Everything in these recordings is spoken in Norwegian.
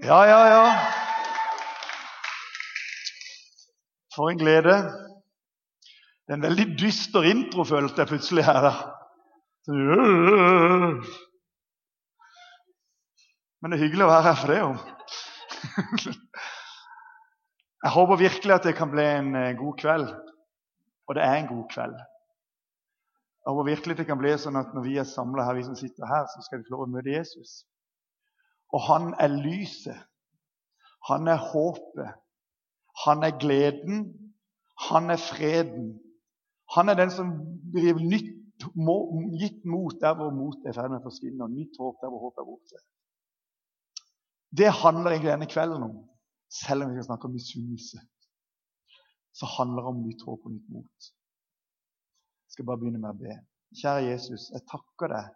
Ja, ja, ja. For en glede. Det er en veldig dyster intro, følte jeg plutselig her. Men det er hyggelig å være her for det jo. Jeg håper virkelig at det kan bli en eh, god kveld. Og det er en god kveld. Jeg håper virkelig det kan bli sånn at når vi er samla her, vi som sitter her, så skal vi få lov å møte Jesus. Og han er lyset. Han er håpet. Han er gleden. Han er freden. Han er den som blir nytt, gitt mot der hvor mot er i ferd med å forsvinne, og nytt håp der hvor håp er borte. Det handler egentlig denne kvelden om, selv om vi skal snakke om misunnelse. Så handler det om nytt håp og nytt mot. Jeg skal bare begynne med å be. Kjære Jesus, jeg takker deg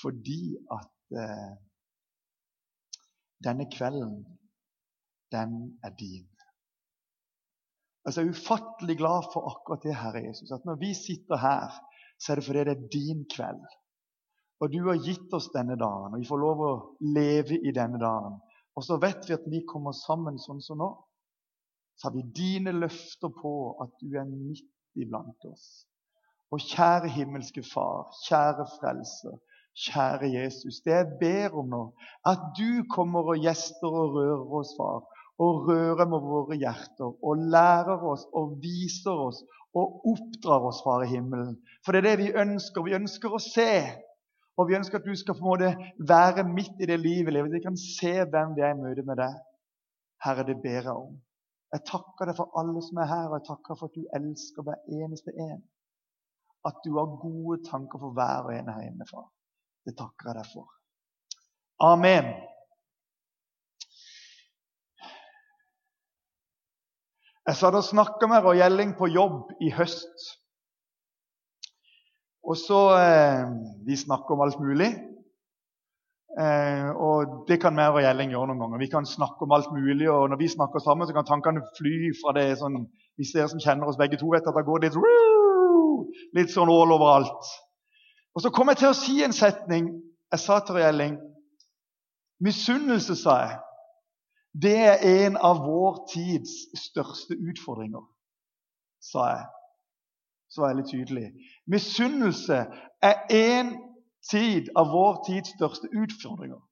fordi at eh, denne kvelden, den er din. Jeg er ufattelig glad for akkurat det, Herre Jesus. At når vi sitter her, så er det fordi det er din kveld. Og du har gitt oss denne dagen, og vi får lov å leve i denne dagen. Og så vet vi at vi kommer sammen sånn som nå. Så har vi dine løfter på at du er midt iblant oss. Og kjære himmelske Far, kjære Frelser, kjære Jesus, det jeg ber om nå, at du kommer og gjester og rører oss, far og rører med våre hjerter og lærer oss og viser oss og oppdrar oss, Far i himmelen. For det er det vi ønsker. Vi ønsker å se. Og vi ønsker at du skal på en måte være midt i det livet vi. Vi kan se hvem vi er i møte med deg. Herre, det ber jeg om. Jeg takker deg for alle som er her, og jeg takker for at du elsker hver eneste en. At du har gode tanker for hver og en her inne, far. Det takker jeg deg for. Amen. Jeg satt og snakka med Roy Gjelling på jobb i høst. Og så eh, Vi snakker om alt mulig. Eh, og det kan vi og Gjelling gjøre noen ganger. Vi kan snakke om alt mulig, og når vi snakker sammen, så kan tankene fly fra det sånn Hvis dere som kjenner oss begge to, vet at det går litt litt sånn all overalt. Og så kom jeg til å si en setning. Jeg sa til Rielling, Misunnelse, sa jeg. Det er en av vår tids største utfordringer, sa jeg. Så var jeg litt tydelig. Misunnelse er en tid av vår tids største utfordringer.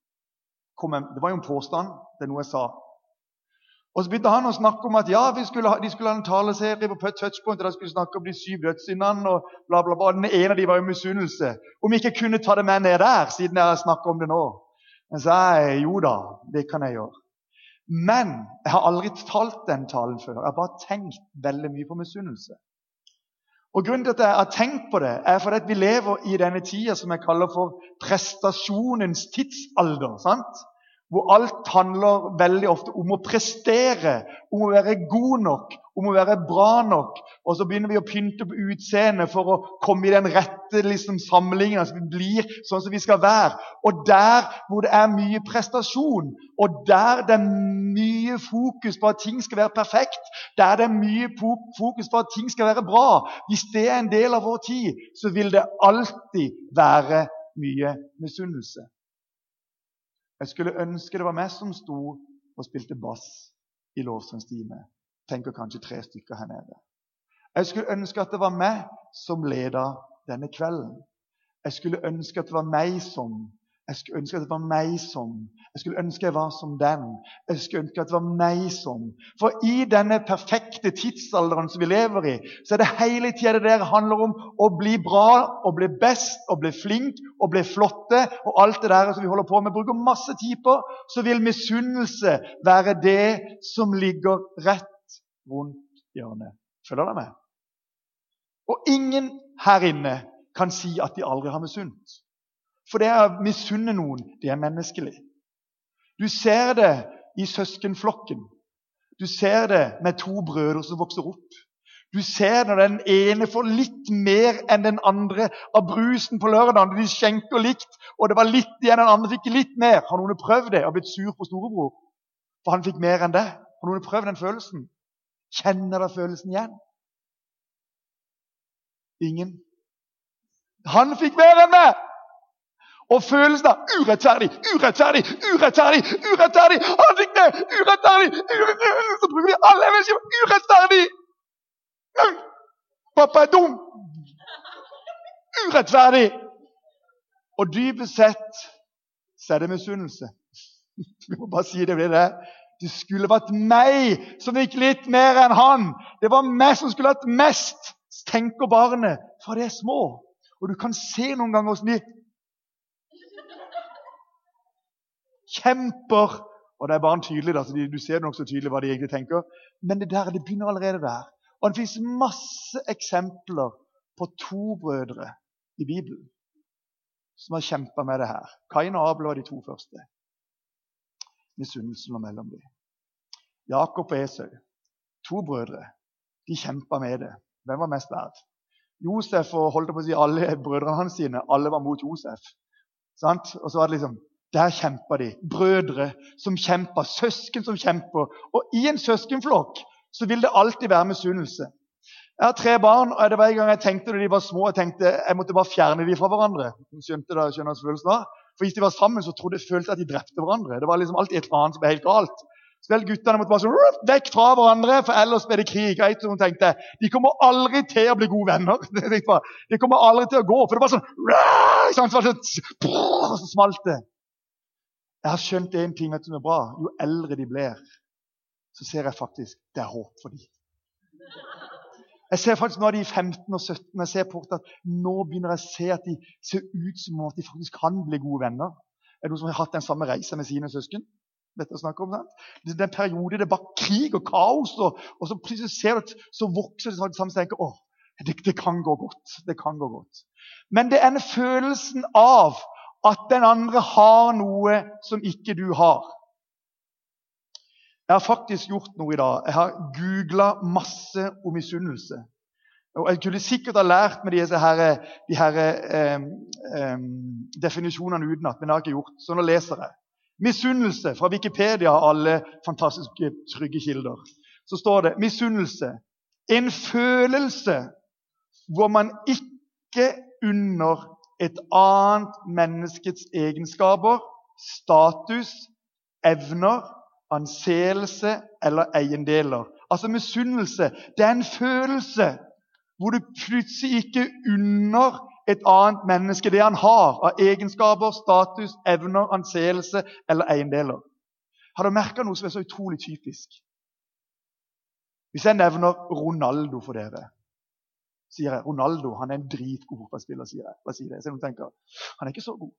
Det var jo en påstand. Det er noe jeg sa. Og Så begynte han å snakke om at ja, skulle ha, de skulle ha en taleserie på Touchpoint. og De skulle snakke om de syv dødssyndene og bla, bla, bla. Den ene av dem var jo misunnelse. Om jeg ikke kunne ta det med ned der, siden jeg snakker om det nå. Men så jeg jo da, det kan jeg gjøre. Men jeg har aldri talt den talen før. Jeg har bare tenkt veldig mye på misunnelse. Og Grunnen til at jeg har tenkt på det, er fordi at vi lever i denne tida som jeg kaller for prestasjonens tidsalder. sant? Hvor alt handler veldig ofte om å prestere, om å være god nok, om å være bra nok. Og så begynner vi å pynte på utseendet for å komme i den rette liksom, samlingen. Altså vi blir sånn som vi skal være. Og der hvor det er mye prestasjon, og der det er mye fokus på at ting skal være perfekt, der det er mye fokus på at ting skal være bra Hvis det er en del av vår tid, så vil det alltid være mye misunnelse. Jeg skulle ønske det var meg som sto og spilte bass i lovsangstime. Tenker kanskje tre stykker her nede. Jeg skulle ønske at det var meg som leda denne kvelden. Jeg skulle ønske at det var meg som jeg skulle ønske at det var meg som. Jeg skulle ønske jeg var som den. Jeg skulle ønske at det var meg som. For i denne perfekte tidsalderen som vi lever i, så er det hele tida det der handler om å bli bra, å bli best, å bli flink, å bli flotte og alt det der som vi holder på med. Bruker masse tid på, så vil misunnelse være det som ligger rett rundt hjørnet. Følger dere med? Og ingen her inne kan si at de aldri har misunt. For det å misunne noen, det er menneskelig. Du ser det i søskenflokken. Du ser det med to brødre som vokser opp. Du ser når den ene får litt mer enn den andre av brusen på lørdag. De skjenker likt, og det var litt igjen, den andre fikk litt mer. Har noen prøvd det og blitt sur på storebror? For han fikk mer enn det. Har noen prøvd den følelsen? Kjenner dere følelsen igjen? Ingen. Han fikk mer enn meg! Og følelsen av urettferdig, urettferdig, urettferdig, urettferdig Ansiktet! Urettferdig! urettferdig. Så bruker vi alle på urettferdig! Pappa er dum! Urettferdig! Og dypest sett så er det misunnelse. Vi må bare si det. det er. Det skulle vært meg som gikk litt mer enn han. Det var meg som skulle hatt mest, tenker barnet, for de er små. Og du kan se noen ganger hvordan de kjemper. Og det er bare tydelig, da, så Du ser nokså tydelig hva de egentlig tenker. Men det der, det begynner allerede der. Og det fins masse eksempler på to brødre i Bibelen som har kjempa med det her. Kain og Abel var de to første. Misunnelsen var mellom dem. Jakob og Esau, to brødre, de kjempa med det. Hvem var mest verd? Josef og holdt på å si alle brødrene hans sine, alle var mot Josef. Sant? Og så var det liksom Der kjempa de. Brødre som kjemper, søsken som kjemper. Og i en søskenflokk så vil det alltid være misunnelse. Jeg har tre barn, og det var en gang jeg tenkte da de var små, jeg tenkte jeg måtte bare fjerne dem fra hverandre. Skjønte det, skjønner følelsen av. For Hvis de var sammen, så trodde jeg følte at de drepte hverandre. Det var liksom alltid et eller annet som ble helt galt. Så vel, Guttene måtte bare sånn, vekk fra hverandre, for ellers ble det krig. Jeg tenkte, De kommer aldri til å bli gode venner. De kommer aldri til å gå. For det var sånn sånn, så, så smalt det. Jeg har skjønt én ting vet du, er bra. Jo eldre de blir, så ser jeg faktisk det er håp for dem. Jeg ser faktisk Nå er de 15 og 17. Jeg ser på at Nå begynner jeg å se at de ser ut som at de faktisk kan bli gode venner. Er det noen som har hatt den samme reisa med sine søsken? Dette å om, sant? En periode det er bare krig og kaos, og, og så plutselig ser du at så vokser det sammen og tenker å, det, det, kan gå godt. Det kan gå godt. Men det er en følelsen av at den andre har noe som ikke du har. Jeg har faktisk gjort noe i dag. Jeg har googla masse om misunnelse. Og Jeg kunne sikkert ha lært med disse her, de her, eh, eh, definisjonene utenat, men det har jeg ikke gjort. Så nå leser jeg. Misunnelse fra Wikipedia har alle fantastiske, trygge kilder. Så står det misunnelse. En følelse hvor man ikke unner et annet menneskets egenskaper, status, evner anseelse eller eiendeler. Altså Misunnelse det er en følelse hvor du plutselig ikke unner et annet menneske det han har av egenskaper, status, evner, anseelse eller eiendeler. Har du merka noe som er så utrolig typisk? Hvis jeg nevner Ronaldo for dere, sier jeg Ronaldo han er en dritgod fotballspiller. sier jeg. Hva sier det? Så noen tenker, Han er ikke så god.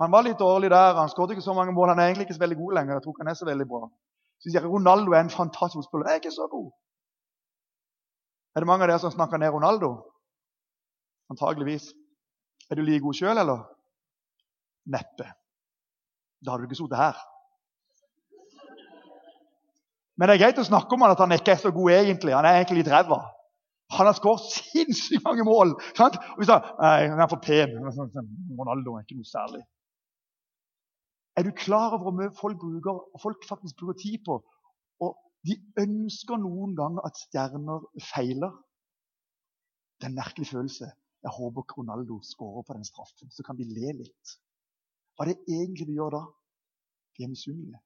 Han var litt dårlig der. Han skåret ikke så mange mål. Han er egentlig ikke så veldig god lenger. Jeg tror ikke han er så veldig bra. Så sier jeg, Ronaldo er en fantastisk spiller. Jeg er ikke så god. Er det mange av dere som snakker ned Ronaldo? Antageligvis. Er du like god sjøl, eller? Neppe. Da hadde du ikke sittet her. Men det er greit å snakke om at han ikke er så god egentlig. Han er egentlig litt ræva. Han har skåret sinnssykt mange mål. Sant? Og vi sa nei, han er for pen. Ronaldo er ikke noe særlig. Er du klar over hvor mye folk, bruker, folk faktisk bruker tid på? Og de ønsker noen ganger at stjerner feiler. Det er en merkelig følelse. Jeg håper Ronaldo skårer på den straffen, så kan vi le litt. Hva er det egentlig vi gjør da? Vi er misunnelige.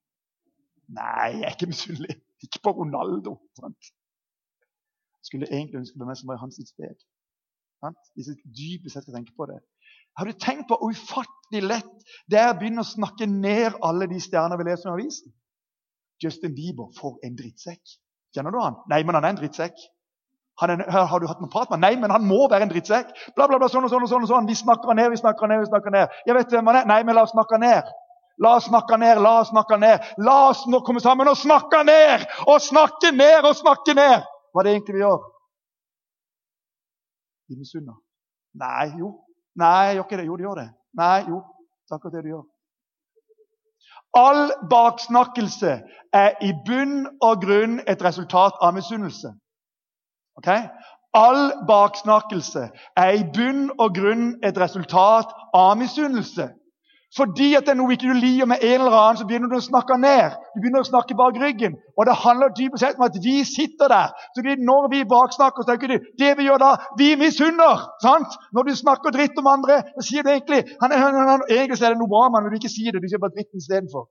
Nei, jeg er ikke misunnelig. Ikke på Ronaldo. Sant? Skulle egentlig ønske det var meg som var i hans sted. Sant? Hvis jeg dypest sett skal tenke på det. Har du tenkt på ufattelig lett det er å begynne å snakke ned alle de stjerner vi leser i avisen? Justin Bieber, for en drittsekk. Kjenner du han? Nei, men han er en drittsekk. Er, har du hatt noen prat med Nei, men han må være en drittsekk. Bla, bla, bla, sånn og sånn og sånn. og sånn. Vi snakker han ned, vi snakker han ned. vi snakker ned. Jeg vet hvem han er. Nei, men la oss snakke han ned. La oss snakke ned, la oss snakke ned. La oss nå komme sammen og snakke ned! Og snakke ned og snakke ned! Hva er det egentlig vi gjør? Vi misunner. Nei, jo, Nei, gjør ikke det. Jo, det gjør det. Nei, jo. Det er akkurat det du gjør. All baksnakkelse er i bunn og grunn et resultat av misunnelse. Ok? All baksnakkelse er i bunn og grunn et resultat av misunnelse. Fordi at det er noe ikke du liker med en eller annen, så begynner du å snakke ned. Du begynner å snakke bak ryggen. Og det handler dypest sett om at vi sitter der. Så Når vi baksnakker, så tenker du det vi gjør da, vi misunner. sant? Når du snakker dritt om andre, så sier du egentlig han, han, han, Egentlig så er det noe bra, men du ikke sier det. Du sier bare dritten istedenfor.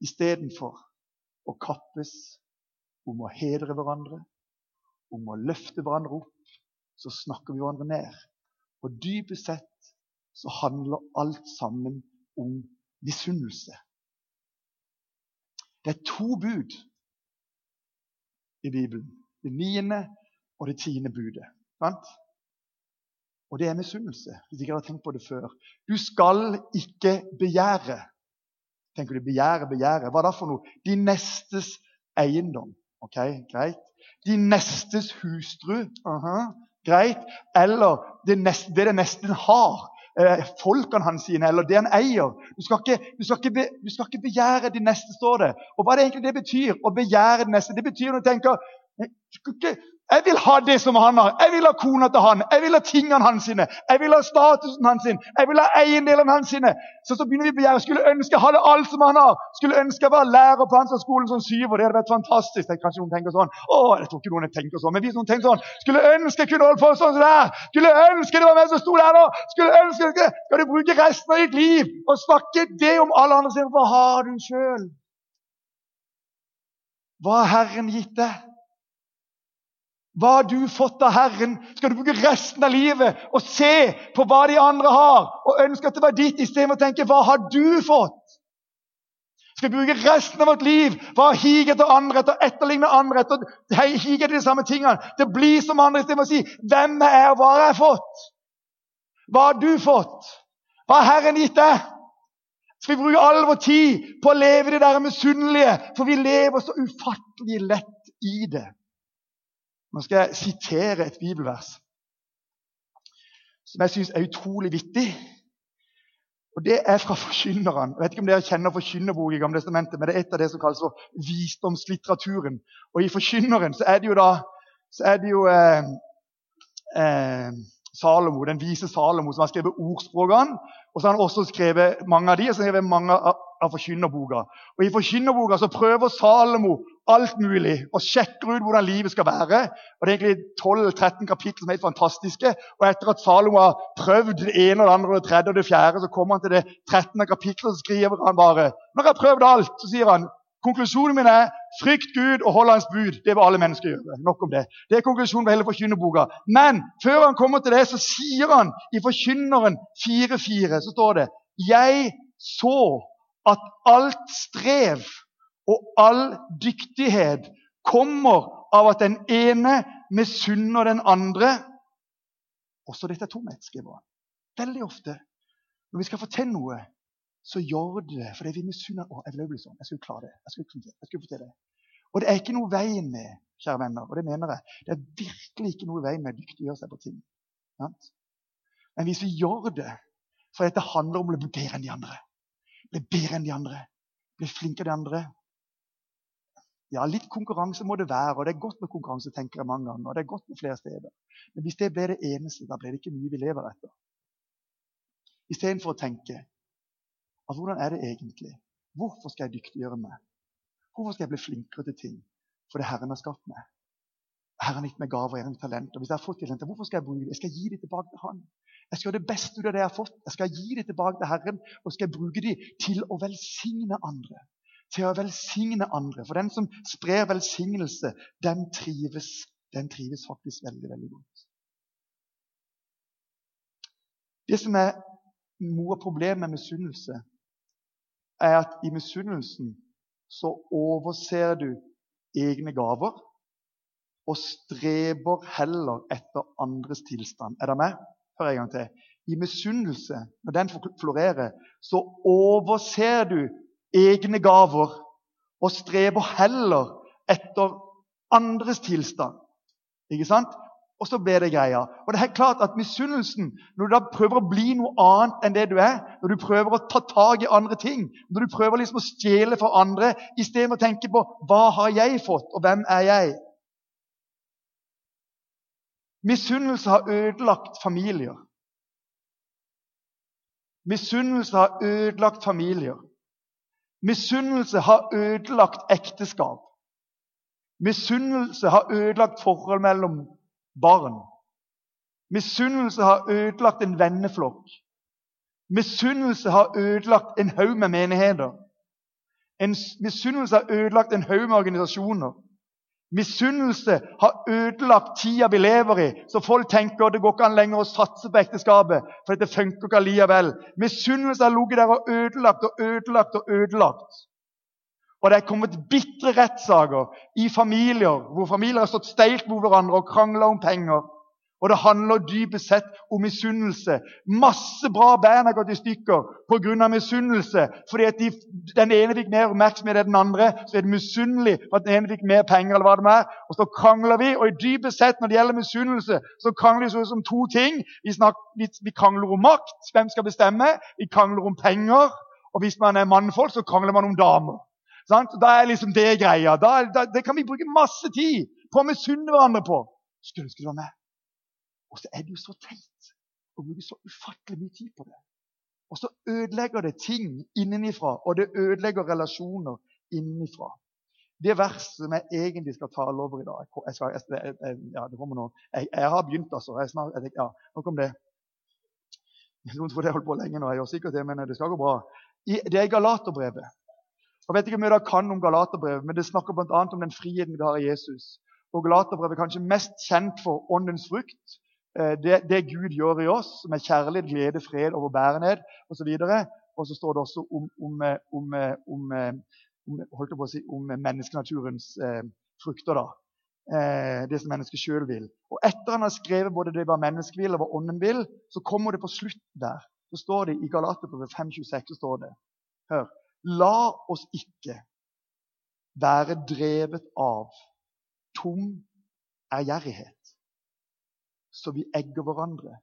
Istedenfor å kappes om å hedre hverandre, om å løfte hverandre opp, så snakker vi hverandre ned. Og dypest sett så handler alt sammen om misunnelse. Det er to bud i Bibelen. Det niende og det tiende budet. Sant? Og det er misunnelse, hvis ikke jeg har tenkt på det før. Du skal ikke begjære. Tenker du begjære, begjære? Hva da for noe? De nestes eiendom. Ok, Greit. De nestes hustru. Uh -huh. Greit. Eller det, neste, det det nesten har eh, folkene hans sine, eller det han eier. Du skal, ikke, du, skal be, du skal, ikke, begjære de neste, står det. Og hva er det egentlig det betyr? Å begjære de neste? Det betyr når du tenker du skal ikke jeg vil ha det som han har. Jeg vil ha kona til han. Jeg vil ha tingene hans sine. Jeg vil ha statusen hans. sin. Jeg vil ha eiendelene hans. sine. Så så begynner vi å begjære. Skulle ønske jeg hadde alt som han har. Skulle ønske jeg var lærer på hans skole som syver. Det hadde vært fantastisk. Det kanskje noen tenker sånn. Å, jeg tror ikke noen tenker sånn. Men hvis noen tenker sånn. Skulle ønske jeg kunne holde på sånn som det her. Skulle ønske det var meg som sto der nå. Skulle ønske det. Skal du bruke resten av ditt liv og snakke det om alle andre sine? Hva har du sjøl? Hva har Herren gitt deg? Hva har du fått av Herren? Skal du bruke resten av livet og se på hva de andre har, og ønske at det var ditt, istedenfor å tenke 'Hva har du fått?' Skal vi bruke resten av vårt liv på å hige etter andre, etter etterligne andre, etter hige etter de samme tingene, Det blir som andre, istedenfor å si 'Hvem er jeg, hva har jeg fått?' Hva har du fått? Hva har Herren gitt deg? Skal vi bruke all vår tid på å leve det der misunnelige, for vi lever så ufattelig lett i det. Nå skal jeg sitere et bibelvers som jeg syns er utrolig vittig. Og Det er fra Forkynneren. Jeg vet ikke om dere kjenner Forkynnerbok i Gamle Testamentet, men det er et av det som kalles for visdomslitteraturen. Og I Forkynneren så er det jo da så er det jo eh, eh, Salomo, den vise Salomo som har skrevet ordspråkene. Og så har han også skrevet mange av de, og så har han skrevet mange av, av forkynnerboka. Og I forkynnerboka prøver Salomo alt mulig og sjekker ut hvordan livet skal være. Og Det er egentlig 12-13 kapitler som er helt fantastiske. Og etter at Salomo har prøvd det ene, og det andre, og det tredje og det fjerde, så kommer han til det 13. kapitlet og skriver han bare Når jeg har prøvd alt, så sier han Konklusjonen min er frykt Gud og hold Hans bud. Det vil alle mennesker gjøre. Nok om det. Det er konklusjonen på hele forkynnerboka. Men før han kommer til det, så sier han i Forkynneren 4.4 så står det Jeg så at alt strev og all dyktighet kommer av at den ene misunner den andre. Også dette er tomhet, skriver han. Veldig ofte når vi skal til noe, så gjør det fordi vi misunner. Å, jeg vil bli sånn. Jeg skulle klare det. Jeg skulle, jeg skulle få til det. Og det er ikke noe vei med, kjære venner, og det mener jeg, det er virkelig ikke noe vei med å dyktiggjøre seg på ting. Sant? Men hvis vi gjør det for dette handler om å bli bedre enn de andre, bli bedre enn de andre, bli flinkere enn de andre, ja, litt konkurranse må det være, og det er godt med konkurranse, tenker jeg mange ganger. og det er godt med flere steder. Men hvis det ble det eneste, da ble det ikke mye vi lever etter. Istedenfor å tenke at hvordan er det egentlig? Hvorfor skal jeg dyktiggjøre meg? Hvorfor skal jeg bli flinkere til ting? For det Herren har skapt meg. Herren har gitt meg gaver og. Hvis jeg har fått talenter, hvorfor skal jeg bruke det? Jeg skal gi det tilbake til Han. Jeg skal gjøre det beste ut av det jeg har fått. Jeg skal gi det tilbake til Herren, og skal bruke det til å velsigne andre til å velsigne andre. For den som sprer velsignelse, den trives, den trives faktisk veldig, veldig godt. Det som er noe av problemet med misunnelse, er at i misunnelsen så overser du egne gaver og streber heller etter andres tilstand. Er det med? Hør en gang til. I misunnelse, når den florerer, så overser du egne gaver og streber heller etter andres tilstand. Ikke sant? Og så ble det greia. Og det er klart at Misunnelsen, når du da prøver å bli noe annet enn det du er, når du prøver å ta tak i andre ting, når du prøver liksom å stjele for andre istedenfor å tenke på hva har jeg fått, og hvem er jeg? Misunnelse har ødelagt familier. Misunnelse har ødelagt familier. Misunnelse har ødelagt ekteskap. Misunnelse har ødelagt forhold mellom barn. Misunnelse har ødelagt en venneflokk. Misunnelse har ødelagt en haug med menigheter. En misunnelse har ødelagt en haug med organisasjoner. Misunnelse har ødelagt tida vi lever i, så folk tenker det går ikke an lenger å satse på ekteskapet. for det funker ikke allikevel. Misunnelse har ligget der og ødelagt og ødelagt og ødelagt. Og det er kommet bitre rettssaker i familier hvor familier har stått steilt mot hverandre og krangla om penger. Og det handler dypest sett om misunnelse. Masse bra band har gått i stykker pga. misunnelse. Fordi at de, den ene fikk mer oppmerksomhet enn den andre. Så er det misunnelig for at den ene fikk mer penger. eller hva det er. Og så krangler vi. Og i dypest sett når det gjelder misunnelse, så krangler vi om to ting. Vi, snakker, vi, vi, krangler om makt. Hvem skal bestemme? Vi krangler om penger. Og hvis man er mannfolk, så krangler man om damer. Sant? Da er liksom det greia. Da, da, det kan vi bruke masse tid på å misunne hverandre på. Skulle, du være med? Og så er det jo så teit å bruke så ufattelig mye tid på det. Og så ødelegger det ting innenifra, og det ødelegger relasjoner innenifra. Det verset som jeg egentlig skal tale over i dag jeg, skal, jeg, jeg, ja. Jeg, har begynt, altså. Snart, ja, Nok om det. Noen tror det holdt på lenge nå, jeg gjør sikkert det, men det skal gå bra. I, det er Galaterbrevet. Jeg vet ikke om dere kan om Galaterbrevet, men det snakker bl.a. om den friheten vi har i Jesus. Og Galaterbrevet er kanskje mest kjent for åndens frukt, Eh, det, det, Gud gjør i oss, med kjærlighet, glede, fred, overbærenhet osv. Og så står det også om, om, om, om, si, om menneskenaturens eh, frukter. da. Eh, det som mennesket sjøl vil. Og etter han har skrevet både det hva mennesket vil og hva ånden vil, så kommer det på slutten der. Så står det I Galaterbrevet 5,26 så står det Hør. La oss ikke være drevet av tom ærgjerrighet så vi egger hverandre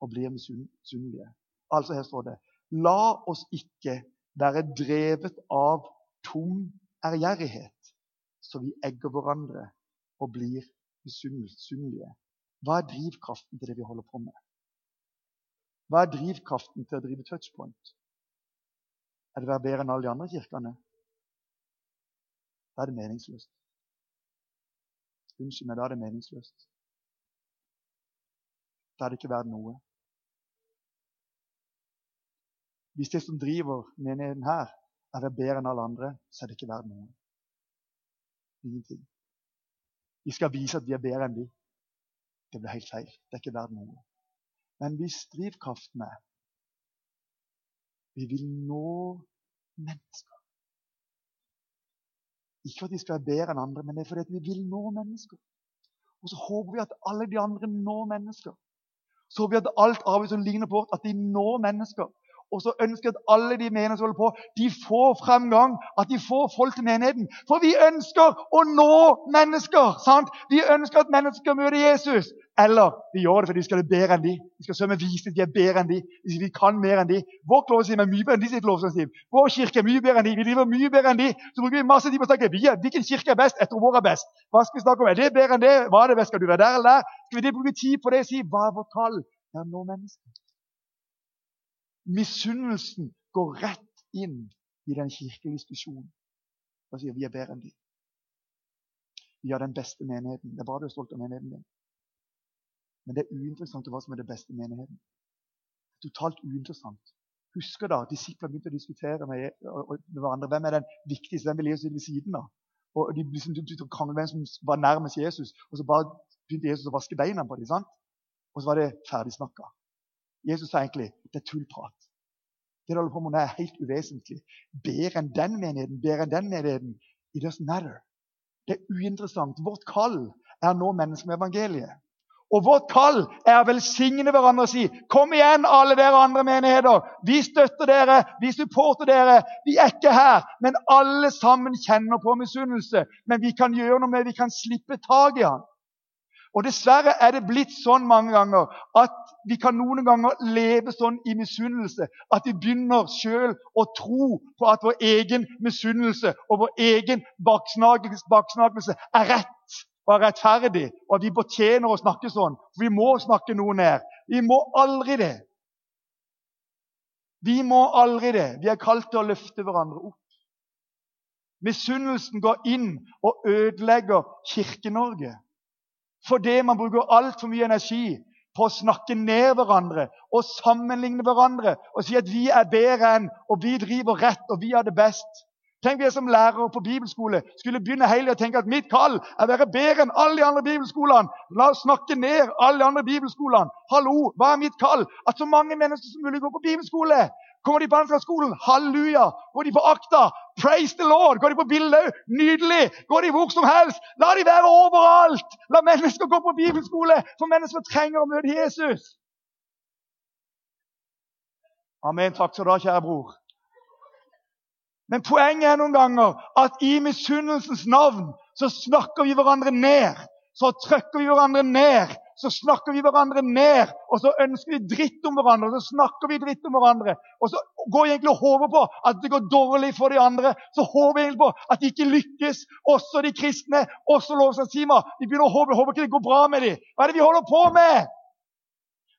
og blir misunnelige. Altså her står det La oss ikke være drevet av tom ærgjerrighet, så vi egger hverandre og blir misunnelige. Hva er drivkraften til det vi holder på med? Hva er drivkraften til å drive touchpoint? Er det å være bedre enn alle de andre kirkene? Da er det meningsløst. Unnskyld meg, da er det meningsløst. Da er det ikke verdt noe. Hvis det som driver menigheten her, er det bedre enn alle andre, så er det ikke verdt noe. Ingenting. Vi skal vise at vi er bedre enn de. Det blir helt feil. Det er ikke verdt noe. Men hvis drivkraften er vi vil nå mennesker Ikke at de skal være bedre enn andre, men det er fordi vi vil nå mennesker. Og så håper vi at alle de andre når mennesker så vi at alt arbeid som ligner på at de når mennesker. Og så ønsker at alle de menighetene som holder på, de får fremgang. At de får folk til menigheten. For vi ønsker å nå mennesker. sant? Vi ønsker at mennesker skal møte Jesus. Eller vi gjør det fordi vi skal være bedre enn de. Vi skal sømme vise at vi er bedre enn de. Vi kan mer enn de. Vår lovsang er mye bedre enn de sitt lovsangsteam. Vår kirke er mye bedre enn de. Vi driver mye bedre enn de. Så bruker vi masse tid på å snakke er, hvilken kirke er best. Jeg tror vår er best. Hva skal vi snakke om? Er det bedre enn det? Hva er det best? Skal du være der eller der? Skal vi bruke tid på det og si hva er vårt kall? Det er nå mennesker. Misunnelsen går rett inn i den kirkelige diskusjonen. Da sier vi er bedre enn de. Vi har den beste menigheten. Det er bra du er stolt av menigheten din. Men det er uinteressant hva som er det beste menigheten. Totalt uinteressant. Husker da disiplene begynte å diskutere med, med hverandre hvem er den viktigste, hvem vil Jesus ved siden av? Og De liksom, kranglet hvem som var nærmest Jesus, og så bare begynte Jesus å vaske beina på dem. Og så var det ferdig snakka. Jesus sa egentlig det er tullprat. Det du holder på med nå, er helt uvesentlig. Bedre enn den menigheten, bedre enn den menigheten. It doesn't matter. Det er uinteressant. Vårt kall er nå mennesker med evangeliet. Og vårt kall er å velsigne hverandre og si Kom igjen, alle dere andre menigheter. Vi støtter dere, vi supporter dere. Vi er ikke her, men alle sammen kjenner på misunnelse. Men vi kan gjøre noe med Vi kan slippe tak i han. Og Dessverre er det blitt sånn mange ganger at vi kan noen ganger leve sånn i misunnelse at vi begynner sjøl å tro på at vår egen misunnelse og vår egen baksnakelse er rett og er rettferdig, og at vi fortjener å snakke sånn. For vi må snakke noe ned. Vi må aldri det. Vi må aldri det. Vi er kalt til å løfte hverandre opp. Misunnelsen går inn og ødelegger Kirke-Norge. Fordi man bruker altfor mye energi på å snakke ned hverandre og sammenligne hverandre og si at vi er bedre enn, og vi driver rett og vi har det best. Tenk vi som lærere på bibelskole skulle begynne hele å tenke at mitt kall er å være bedre enn alle de andre bibelskolene. La oss snakke ned alle de andre bibelskolene. Hallo, hva er mitt kall? At så mange mennesker som mulig går på bibelskole. Kommer de på Ansgarskolen? Halleluja! Går de på Akta? Praise the Lord! Går de på Billhaug? Nydelig! Går de hvor som helst? La de være overalt! La mennesker gå på bibelskole, for mennesker trenger å møte Jesus. Amen. Takk skal du ha, kjære bror. Men poenget er noen ganger at i misunnelsens navn så snakker vi hverandre ned. Så trykker vi hverandre ned. Så snakker vi hverandre ned, og så ønsker vi dritt om hverandre. og Så snakker vi dritt om hverandre, og så går vi egentlig og håper på at det går dårlig for de andre. Så håper vi egentlig på at de ikke lykkes, også de kristne, også lovsangstimer. Vi begynner å håpe, håper ikke det går bra med dem. Hva er det vi holder på med?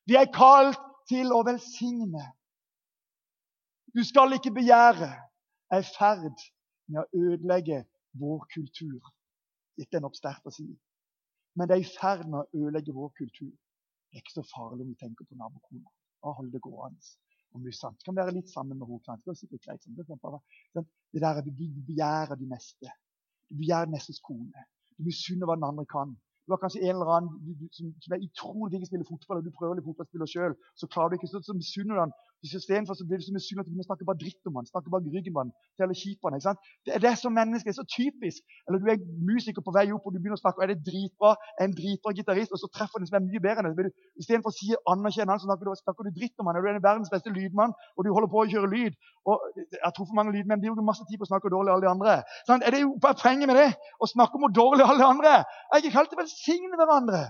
Vi er kalt til å velsigne. Du skal ikke begjære i ferd med å ødelegge vår kultur. Ikke er nok sterkt å si, men det er i ferd med å ødelegge vår kultur. Det er ikke så farlig om vi tenker på nabokona. Og holde det gående. Vi sant. kan være litt sammen med henne. Det er. Det, det der du begjærer de neste. Du begjærer nestes kone. Du misunner hva den andre kan. Du har kanskje en eller annen du, som, som, er utrolig flink til å spille fotball, og du prøver litt fotballspiller sjøl. Så klarer du ikke, så, så misunner han Istedenfor så blir det så misunnelig at du snakker bare dritt om han, snakker bare ryggen på han, teller kjipene. ikke sant? Det er det som menneske er så typisk. Eller du er musiker på vei opp, og du begynner å snakke, og er det dritbra, en dritbra gitarist, og så treffer du en som er mye bedre enn deg. Istedenfor å si anerkjenne han, så snakker du, snakker du dritt om han. er du er verdens beste lydmann, og du holder på å kjøre lyd. Og jeg tror for mange lydmenn bruker masse tid på å snakke dårlig alle de andre. Sånn, er det jo bare poenget med det? Å snakke om hvor dårlig alle andre Jeg er ikke å velsigne hverandre.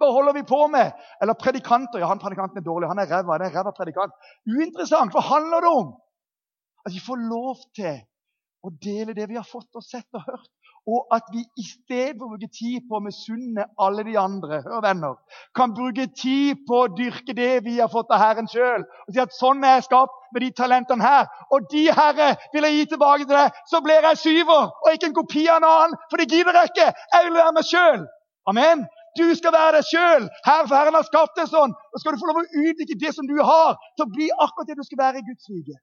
Hva holder vi på med? Eller predikanter. Ja, han predikanten er dårlig. Han er ræva. Han er ræva predikant. Uinteressant. Hva handler det om? At vi får lov til å dele det vi har fått og sett og hørt. Og at vi i stedet for å bruke tid på å misunne alle de andre, hør venner, kan bruke tid på å dyrke det vi har fått av Herren sjøl. Og si at sånn er jeg skapt med de talentene her. Og de, Herre, vil jeg gi tilbake til deg. Så blir jeg syver og ikke en kopi av en annen. For det gidder jeg ikke. Jeg vil være meg sjøl. Amen. Du skal være deg sjøl. Herren har skapt deg sånn. Og skal du få lov å utvikle det som du har, til å bli akkurat det du skal være i Guds rike.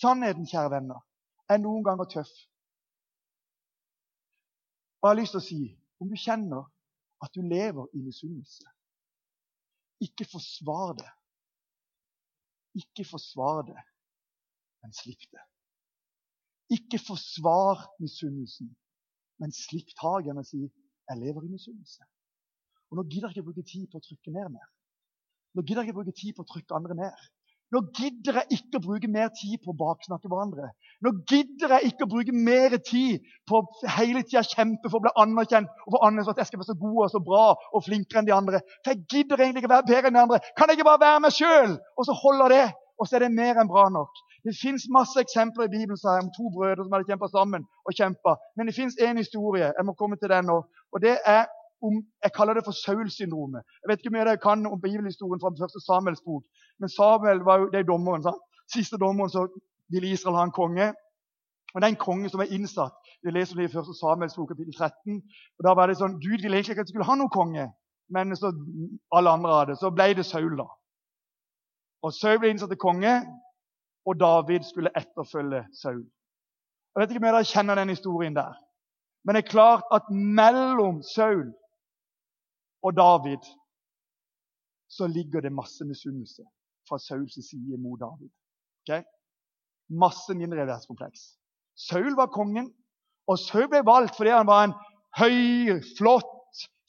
Sannheten, kjære venner, er noen ganger tøff. Og jeg har lyst til å si om du kjenner at du lever i misunnelse, ikke forsvar det. Ikke forsvar det, men slipp det. Ikke forsvar misunnelsen, men slipp taket og si 'jeg lever i misunnelse'. Og nå gidder jeg ikke bruke tid på å trykke ned mer. Nå gidder jeg ikke bruke tid på å trykke andre ned. Nå gidder jeg ikke å bruke mer tid på å baksnakke hverandre. Nå gidder jeg ikke å bruke mer tid på å hele tida kjempe for å bli anerkjent og for andre at jeg skal være så god og så bra og flinkere enn de andre. For jeg gidder egentlig ikke være bedre enn de andre. Kan jeg ikke bare være meg sjøl? Og så holder det. Og så er det mer enn bra nok. Det fins masse eksempler i Bibelen her, om to brødre som hadde kjempa sammen. og kjempet. Men det fins én historie. Jeg må komme til den nå. Og det er om Jeg kaller det for Saul-syndromet. Jeg vet ikke mye jeg kan om bibelhistorien fra første Samuels bok. Men Samuel var jo det er dommeren. sant? Siste dommeren så ville Israel ha en konge. Og det er konge som er innsatt. Vi leser det i første Samuels bok, kapittel 13. Og da var det sånn, Gud ville egentlig ikke at de skulle ha noen konge, men så alle andre hadde. Så ble det Saul, da. Og Saul ble innsatt til konge, og David skulle etterfølge Saul. Jeg vet ikke om dere kjenner den historien der. Men det er klart at mellom Saul og David så ligger det masse misunnelse fra Sauls side mot David. Okay? Masse mindreverdskompleks. Saul var kongen, og Saul ble valgt fordi han var en høy, flott,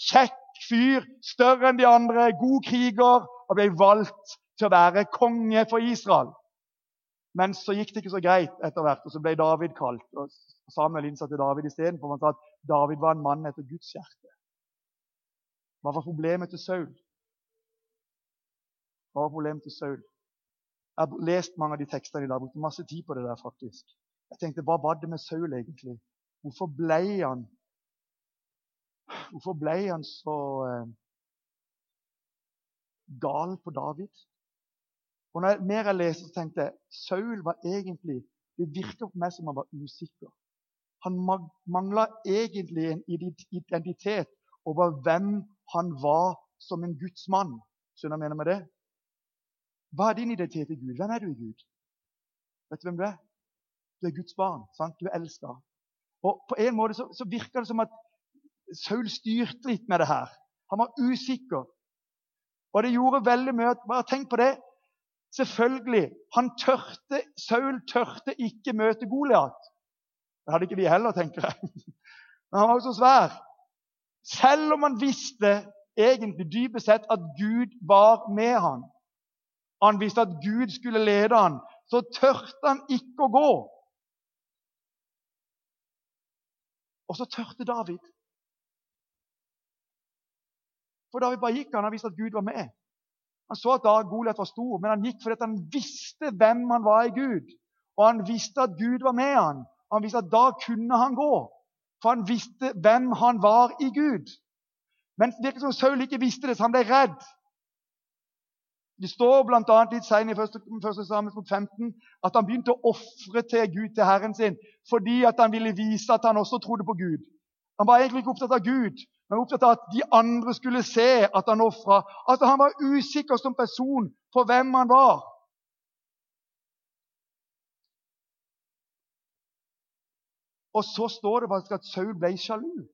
kjekk fyr, større enn de andre, god kriger, og ble valgt til å være konge for Israel. Men så gikk det ikke så greit etter hvert, og så ble David kalt. og Samuel innsatte David istedenfor. Han sa at David var en mann etter Guds hjerte. Hva var problemet til Saul? Hva var problemet til Saul? Jeg har lest mange av de tekstene i dag, brukte masse tid på det der. faktisk. Jeg tenkte, Hva var det med Saul egentlig? Hvorfor ble han Hvorfor ble han så eh, gal på David? Og når jeg, mer jeg leste, så tenkte jeg Saul var egentlig Det virker på meg som han var usikker. Han mangla egentlig en identitet over hvem han var som en Guds mann. Skjønner du hva jeg mener med det? Hva er din identitet i Gud? Hvem er du i Gud? Vet du hvem du er? Du er Guds barn. sant? Du er elska. Og på en måte så, så virker det som at Saul styrte litt med det her. Han var usikker. Og det gjorde veldig mye. Bare tenk på det. Selvfølgelig. Han tørte, Saul tørte ikke møte Goliat. Det hadde ikke vi heller, tenker jeg. Men han var jo så svær. Selv om han visste egentlig dypest sett at Gud var med han, han visste at Gud skulle lede han, så tørte han ikke å gå. Og så tørte David. For David bare gikk han, han visste at Gud var med. Han så at Goliat var stor, men han gikk fordi han visste hvem han var i Gud. Og han visste at Gud var med han. Han visste at da kunne han gå. For han visste hvem han var i Gud. Men det virker som Saul ikke visste det, så han ble redd. Det står bl.a. litt senere i 1. Samuel 15 at han begynte å ofre til Gud, til Herren sin, fordi han ville vise at han også trodde på Gud. Han var egentlig ikke opptatt av Gud, men opptatt av at de andre skulle se at han ofra. Altså, han var usikker som person på hvem han var. Og så står det faktisk at Saul ble sjalu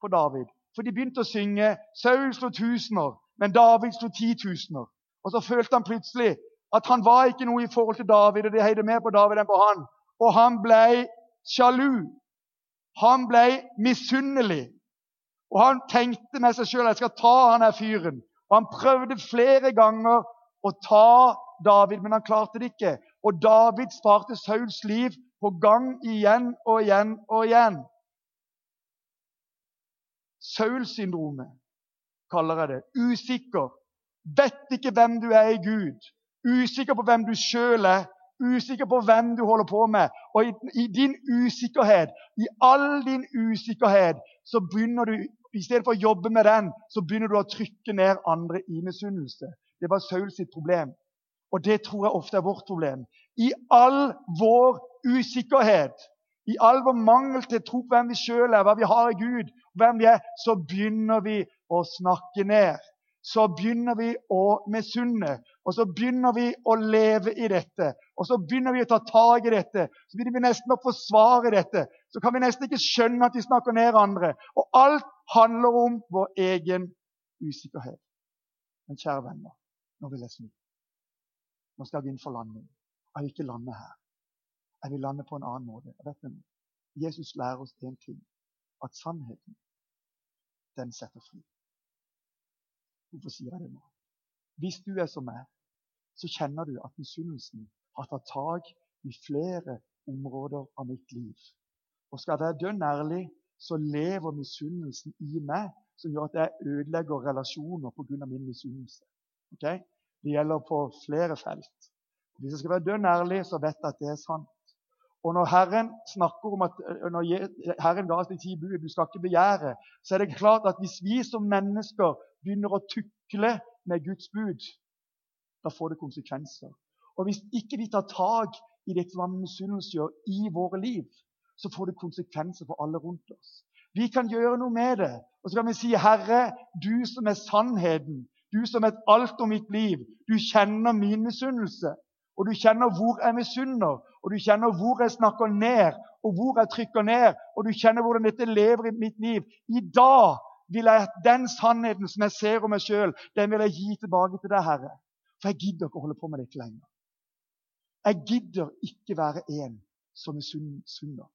på David. For de begynte å synge 'Saul slo tusener, men David slo titusener'. Og så følte han plutselig at han var ikke noe i forhold til David, og de heide mer på David enn på han. Og han ble sjalu. Han ble misunnelig. Og han tenkte med seg sjøl jeg skal ta han her fyren. Og Han prøvde flere ganger å ta David, men han klarte det ikke. Og David sparte Sauls liv på gang igjen og igjen og igjen. Saul-syndromet kaller jeg det. Usikker. Vet ikke hvem du er i Gud. Usikker på hvem du sjøl er. Usikker på hvem du holder på med. Og i, i din usikkerhet, i all din usikkerhet, så begynner du i stedet for å jobbe med den, så begynner du å trykke ned andre i misunnelse. Det var Saul sitt problem. Og det tror jeg ofte er vårt problem. I all vår usikkerhet, i all vår mangel til tro på hvem vi sjøl er, hva vi har i Gud, hvem vi er, så begynner vi å snakke ned. Så begynner vi å misunne. Og så begynner vi å leve i dette. Og så begynner vi å ta tak i dette. Så begynner vi nesten å forsvare dette. Så kan vi nesten ikke skjønne at vi snakker ned andre. Og alt handler om vår egen usikkerhet. Men kjære venner, nå vil jeg snu. Nå skal jeg inn for landing. Jeg vil ikke lande her. Jeg vil lande på en annen måte. du, Jesus lærer oss én ting. At sannheten, den setter fri. Hvorfor sier jeg det nå? Hvis du er som meg, så kjenner du at misunnelsen har tatt tak i flere områder av mitt liv. Og skal jeg være dønn ærlig, så lever misunnelsen i meg, som gjør at jeg ødelegger relasjoner pga. min misunnelse. Okay? Det gjelder på flere felt. Hvis jeg skal være dønn ærlig, så vet jeg at det er sant. Og når Herren snakker om at når Herren ga oss de ti bud, du skal ikke begjære, så er det klart at hvis vi som mennesker begynner å tukle med Guds bud, da får det konsekvenser. Og hvis ikke vi tar tak i det som misunnelse gjør i våre liv, så får det konsekvenser for alle rundt oss. Vi kan gjøre noe med det. Og så kan vi si, 'Herre, du som er sannheten, du som er alt om mitt liv, du kjenner min misunnelse.' Og du kjenner hvor jeg misunner, og du kjenner hvor jeg snakker ned, og hvor jeg trykker ned, og du kjenner hvordan dette lever i mitt liv. I dag vil jeg den sannheten som jeg ser om meg sjøl, den vil jeg gi tilbake til deg, Herre. For jeg gidder ikke å holde på med dette lenger. Jeg gidder ikke være en som misunner.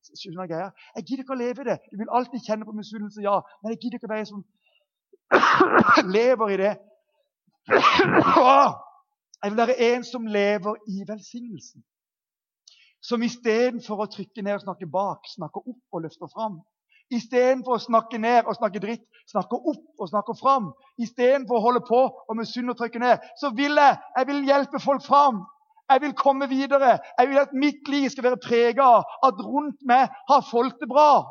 Greia? Jeg gidder ikke å leve i det. Du vil alltid kjenne på misunnelse, ja. Men jeg gidder ikke å være en som lever i det. Jeg vil være en som lever i velsignelsen. Som istedenfor å trykke ned og snakke bak, snakker opp og løfter fram. Istedenfor å snakke ned og snakke dritt, snakker opp og snakker fram. Istedenfor å holde på og misunne og trykke ned, så vil jeg, jeg vil hjelpe folk fram. Jeg vil komme videre. Jeg vil at mitt liv skal være prega av at rundt meg har folk det bra.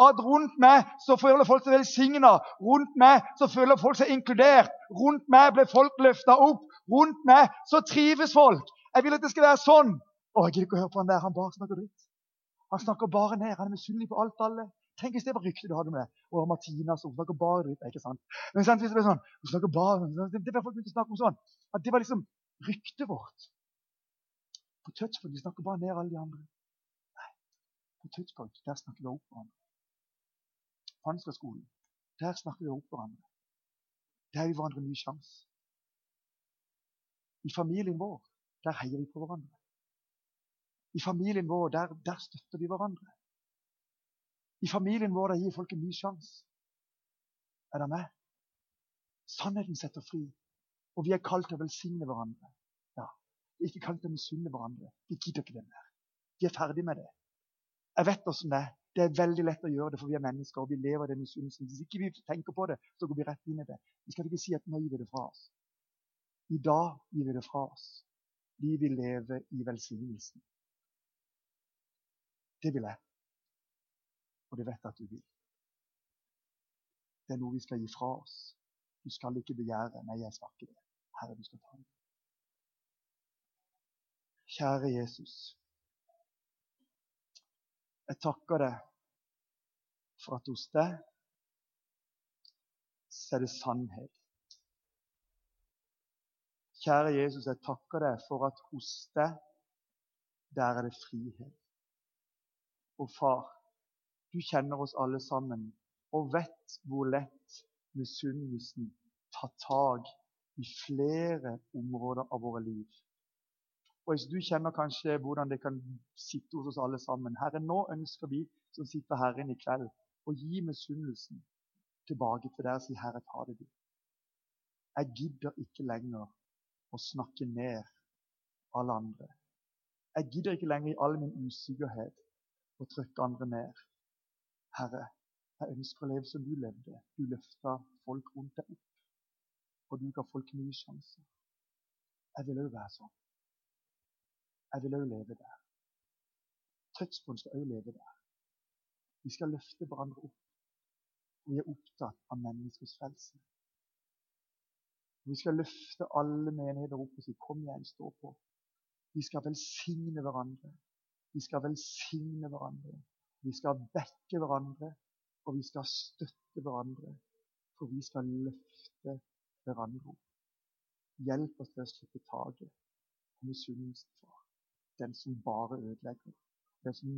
At rundt meg så føler folk seg velsigna. Rundt meg så føler folk seg inkludert. Rundt meg blir folk løfta opp. Rundt meg, så trives folk. Jeg vil at det skal være sånn. Å, jeg gidder ikke å høre på han der. Han bare snakker dritt. Han snakker bare ned. Han er misunnelig på alt alle. Tenk hvis det var ryktet du hadde med og Martina som snakker bare dritt. ikke sant? Men sant, hvis det ble sånn, hun snakker bare, det, det var folk begynte å snakke om sånn, at Det var liksom ryktet vårt. På touchpoint vi snakker bare ned alle de andre. Nei, på touchpoint der snakker vi opp hverandre. På der snakker vi opp hverandre. Der gir vi hverandre en ny sjanse. I familien vår der heier vi på hverandre. I familien vår der, der støtter vi hverandre. I familien vår der gir folk en ny sjanse. Er det med? Sannheten setter fri. Og vi er kalt til å velsigne hverandre. Ja, Vi er ikke kalt til å misunne hverandre. Vi gidder ikke det mer. Vi er ferdig med det. Jeg vet åssen det er. Det er veldig lett å gjøre det, for vi er mennesker og vi lever i den misunnelsen. Hvis ikke vi tenker på det, så går vi rett inn i det. Vi skal ikke si at gir vi det fra oss. I dag gir vi det fra oss. Vi vil leve i velsignelsen. Det vil jeg. Og det vet jeg at du vil. Det er noe vi skal gi fra oss. Du skal ikke begjære. Nei, jeg skal ikke det. Herre, du skal ta det. Kjære Jesus. Jeg takker deg for at hos deg så er det sannhet. Kjære Jesus, jeg takker deg for at hos deg, der er det frihet. Og far, du kjenner oss alle sammen og vet hvor lett misunnelsen tar tak i flere områder av våre liv. Og hvis Du kjenner kanskje hvordan det kan sitte hos oss alle sammen. Herre, nå ønsker vi som sitter her inne i kveld, å gi misunnelsen tilbake til deg og si, Herre, ta det du. Jeg gidder ikke lenger å snakke ned alle andre. Jeg gidder ikke lenger i all min usikkerhet å trykke andre ned. Herre, jeg ønsker å leve som du levde. Du løfta folk rundt deg opp, og du ga folk nye sjanser. Jeg vil òg være sånn. Jeg vil òg leve der. Touchpoint skal òg leve der. Vi skal løfte hverandre opp. Vi er opptatt av menneskers frelse. Vi skal løfte alle menigheter opp og si 'Kom igjen, stå på'. Vi skal velsigne hverandre. Vi skal velsigne hverandre. Vi skal backe hverandre, og vi skal støtte hverandre. For vi skal løfte hverandre opp. Hjelp oss til å slippe taket på misunnelsen, far den som bare ødelegger. Den som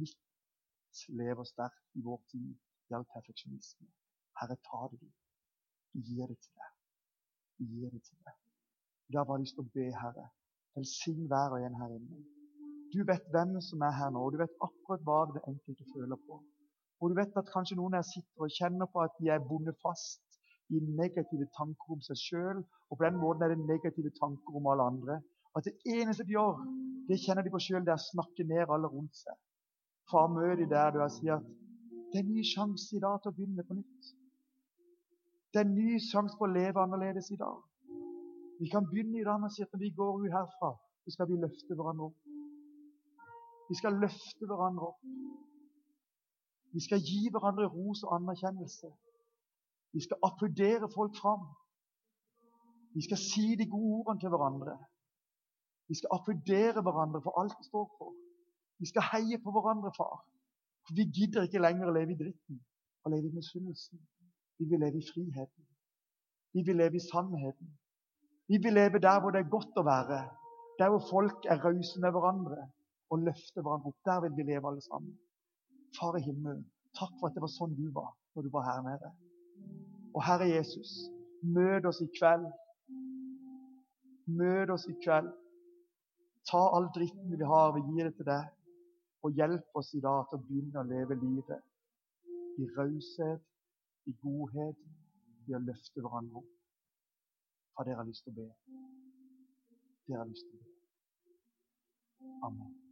midt lever sterkt i vår tid i perfeksjonisme. Herre, ta det du. Du gir det til deg. Gir det til deg. I har bare lyst til å be, Herre. Velsign hver og en her inne. Du vet hvem som er her nå, og du vet akkurat hva det enkelte føler på. Og du vet at kanskje noen her sitter og kjenner på at de er bundet fast i negative tanker om seg sjøl, og på den måten er det negative tanker om alle andre. At det eneste de gjør, det kjenner de på sjøl, det er å snakke ned alle rundt seg. Far, møt dem der du har sier at det er en ny sjanse i dag til å begynne på nytt. Det er en ny sjanse på å leve annerledes i dag. Vi kan begynne i dag med å si at når vi går ut herfra, så skal vi løfte hverandre opp. Vi skal løfte hverandre opp. Vi skal gi hverandre ros og anerkjennelse. Vi skal applaudere folk fram. Vi skal si de gode ordene til hverandre. Vi skal applaudere hverandre for alt vi står for. Vi skal heie på hverandre, far. For vi gidder ikke lenger å leve i dritten og leve i misunnelsen. Vi vil leve i friheten. Vi vil leve i sannheten. Vi vil leve der hvor det er godt å være. Der hvor folk er rause med hverandre og løfter hverandre opp. Der vil vi leve alle sammen. Far i himmelen, takk for at det var sånn du var når du var her nede. Og Herre Jesus, møt oss i kveld. Møt oss i kveld. Ta all dritten vi har, vi gir det til deg. Og hjelp oss i dag til å begynne å leve livet i raushet, i godhet, i å løfte hverandre opp. For dere har lyst til å be. Dere har lyst til å be. Amen.